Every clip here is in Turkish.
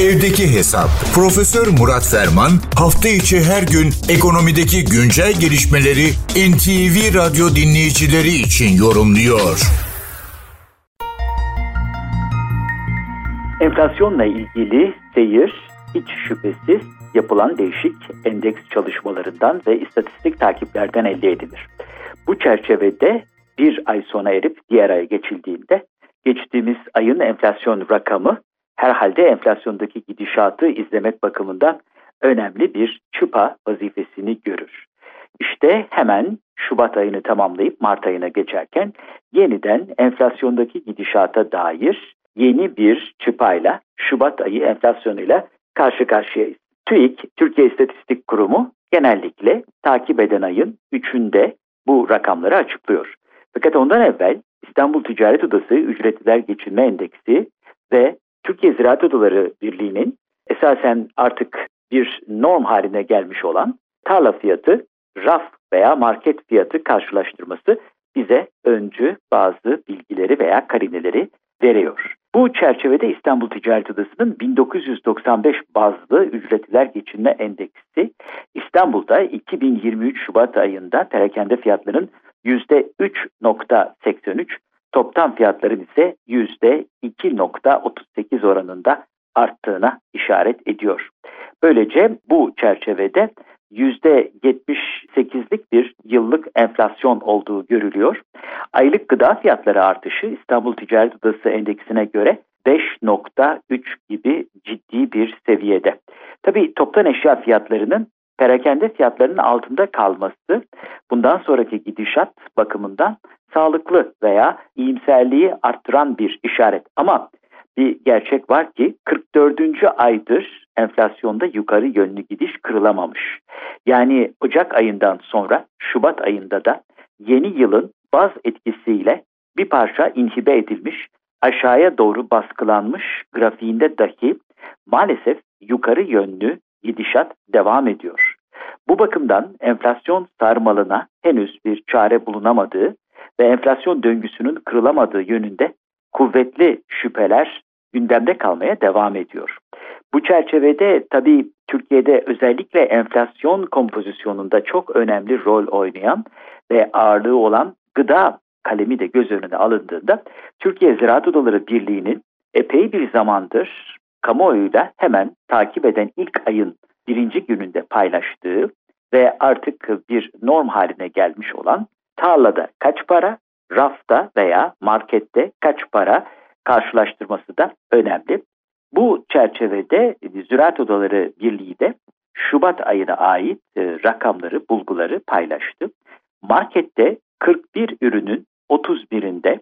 Evdeki Hesap. Profesör Murat Ferman hafta içi her gün ekonomideki güncel gelişmeleri NTV Radyo dinleyicileri için yorumluyor. Enflasyonla ilgili seyir hiç şüphesiz yapılan değişik endeks çalışmalarından ve istatistik takiplerden elde edilir. Bu çerçevede bir ay sona erip diğer aya geçildiğinde geçtiğimiz ayın enflasyon rakamı herhalde enflasyondaki gidişatı izlemek bakımından önemli bir çıpa vazifesini görür. İşte hemen Şubat ayını tamamlayıp Mart ayına geçerken yeniden enflasyondaki gidişata dair yeni bir çıpayla Şubat ayı enflasyonuyla karşı karşıyayız. TÜİK, Türkiye İstatistik Kurumu genellikle takip eden ayın 3'ünde bu rakamları açıklıyor. Fakat ondan evvel İstanbul Ticaret Odası Ücretliler Geçinme Endeksi ve Türkiye Ziraat Odaları Birliği'nin esasen artık bir norm haline gelmiş olan tarla fiyatı, raf veya market fiyatı karşılaştırması bize öncü bazı bilgileri veya karineleri veriyor. Bu çerçevede İstanbul Ticaret Odası'nın 1995 bazlı ücretliler geçinme endeksi İstanbul'da 2023 Şubat ayında perakende fiyatların %3.83, toptan fiyatların ise %2.38 oranında arttığına işaret ediyor. Böylece bu çerçevede %78'lik bir yıllık enflasyon olduğu görülüyor. Aylık gıda fiyatları artışı İstanbul Ticaret Odası endeksine göre 5.3 gibi ciddi bir seviyede. Tabii toptan eşya fiyatlarının perakende fiyatlarının altında kalması bundan sonraki gidişat bakımından sağlıklı veya iyimserliği arttıran bir işaret. Ama bir gerçek var ki 44. aydır enflasyonda yukarı yönlü gidiş kırılamamış. Yani Ocak ayından sonra Şubat ayında da yeni yılın baz etkisiyle bir parça inhibe edilmiş, aşağıya doğru baskılanmış grafiğinde dahi maalesef yukarı yönlü gidişat devam ediyor. Bu bakımdan enflasyon sarmalına henüz bir çare bulunamadığı ve enflasyon döngüsünün kırılamadığı yönünde kuvvetli şüpheler gündemde kalmaya devam ediyor. Bu çerçevede tabii Türkiye'de özellikle enflasyon kompozisyonunda çok önemli rol oynayan ve ağırlığı olan gıda kalemi de göz önüne alındığında Türkiye Ziraat Odaları Birliği'nin epey bir zamandır kamuoyuyla hemen takip eden ilk ayın birinci gününde paylaştığı ve artık bir norm haline gelmiş olan tarlada kaç para, rafta veya markette kaç para karşılaştırması da önemli. Bu çerçevede Ziraat Odaları Birliği de Şubat ayına ait e, rakamları, bulguları paylaştı. Markette 41 ürünün 31'inde,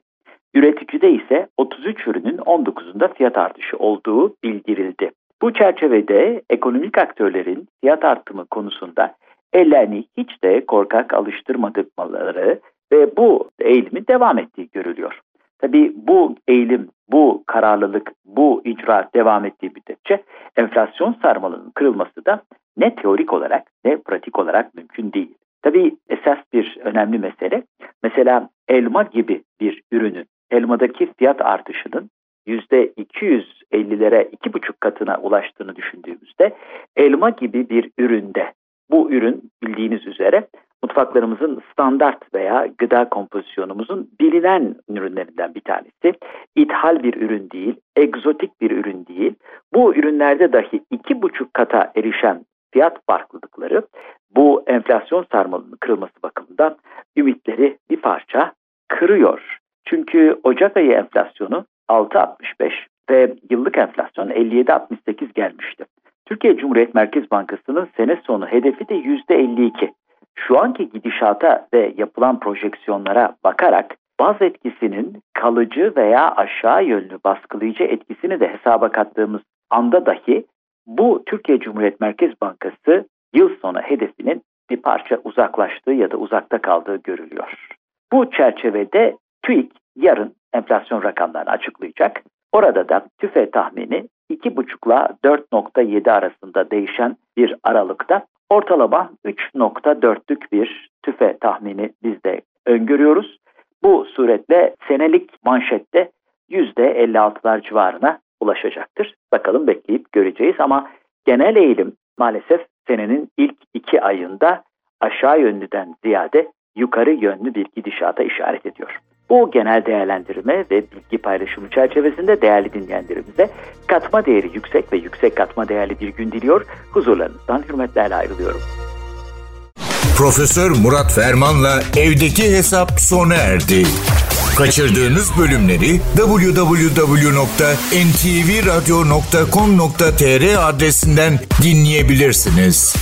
üreticide ise 33 ürünün 19'unda fiyat artışı olduğu bildirildi. Bu çerçevede ekonomik aktörlerin fiyat artımı konusunda ellerini hiç de korkak alıştırmadıkları ve bu eğilimi devam ettiği görülüyor. Tabi bu eğilim, bu kararlılık, bu icraat devam ettiği müddetçe enflasyon sarmalının kırılması da ne teorik olarak ne pratik olarak mümkün değil. Tabi esas bir önemli mesele mesela elma gibi bir ürünün elmadaki fiyat artışının %250'lere iki buçuk katına ulaştığını düşündüğümüzde elma gibi bir üründe bu ürün bildiğiniz üzere mutfaklarımızın standart veya gıda kompozisyonumuzun bilinen ürünlerinden bir tanesi. İthal bir ürün değil, egzotik bir ürün değil. Bu ürünlerde dahi iki buçuk kata erişen fiyat farklılıkları bu enflasyon sarmalının kırılması bakımından ümitleri bir parça kırıyor. Çünkü Ocak ayı enflasyonu 6.65 ve yıllık enflasyon 57.68 gelmişti. Türkiye Cumhuriyet Merkez Bankası'nın sene sonu hedefi de %52. Şu anki gidişata ve yapılan projeksiyonlara bakarak baz etkisinin kalıcı veya aşağı yönlü baskılayıcı etkisini de hesaba kattığımız anda dahi bu Türkiye Cumhuriyet Merkez Bankası yıl sonu hedefinin bir parça uzaklaştığı ya da uzakta kaldığı görülüyor. Bu çerçevede TÜİK yarın enflasyon rakamlarını açıklayacak. Orada da tüfe tahmini 2,5 ile 4.7 arasında değişen bir aralıkta ortalama 3.4'lük bir tüfe tahmini biz de öngörüyoruz. Bu suretle senelik manşette %56'lar civarına ulaşacaktır. Bakalım bekleyip göreceğiz ama genel eğilim maalesef senenin ilk iki ayında aşağı yönlüden ziyade yukarı yönlü bir gidişata işaret ediyor. Bu genel değerlendirme ve bilgi paylaşımı çerçevesinde değerli dinleyenlerimize katma değeri yüksek ve yüksek katma değerli bir gün diliyor. Huzurlarınızdan hürmetlerle ayrılıyorum. Profesör Murat Ferman'la evdeki hesap sona erdi. Kaçırdığınız bölümleri www.ntvradio.com.tr adresinden dinleyebilirsiniz.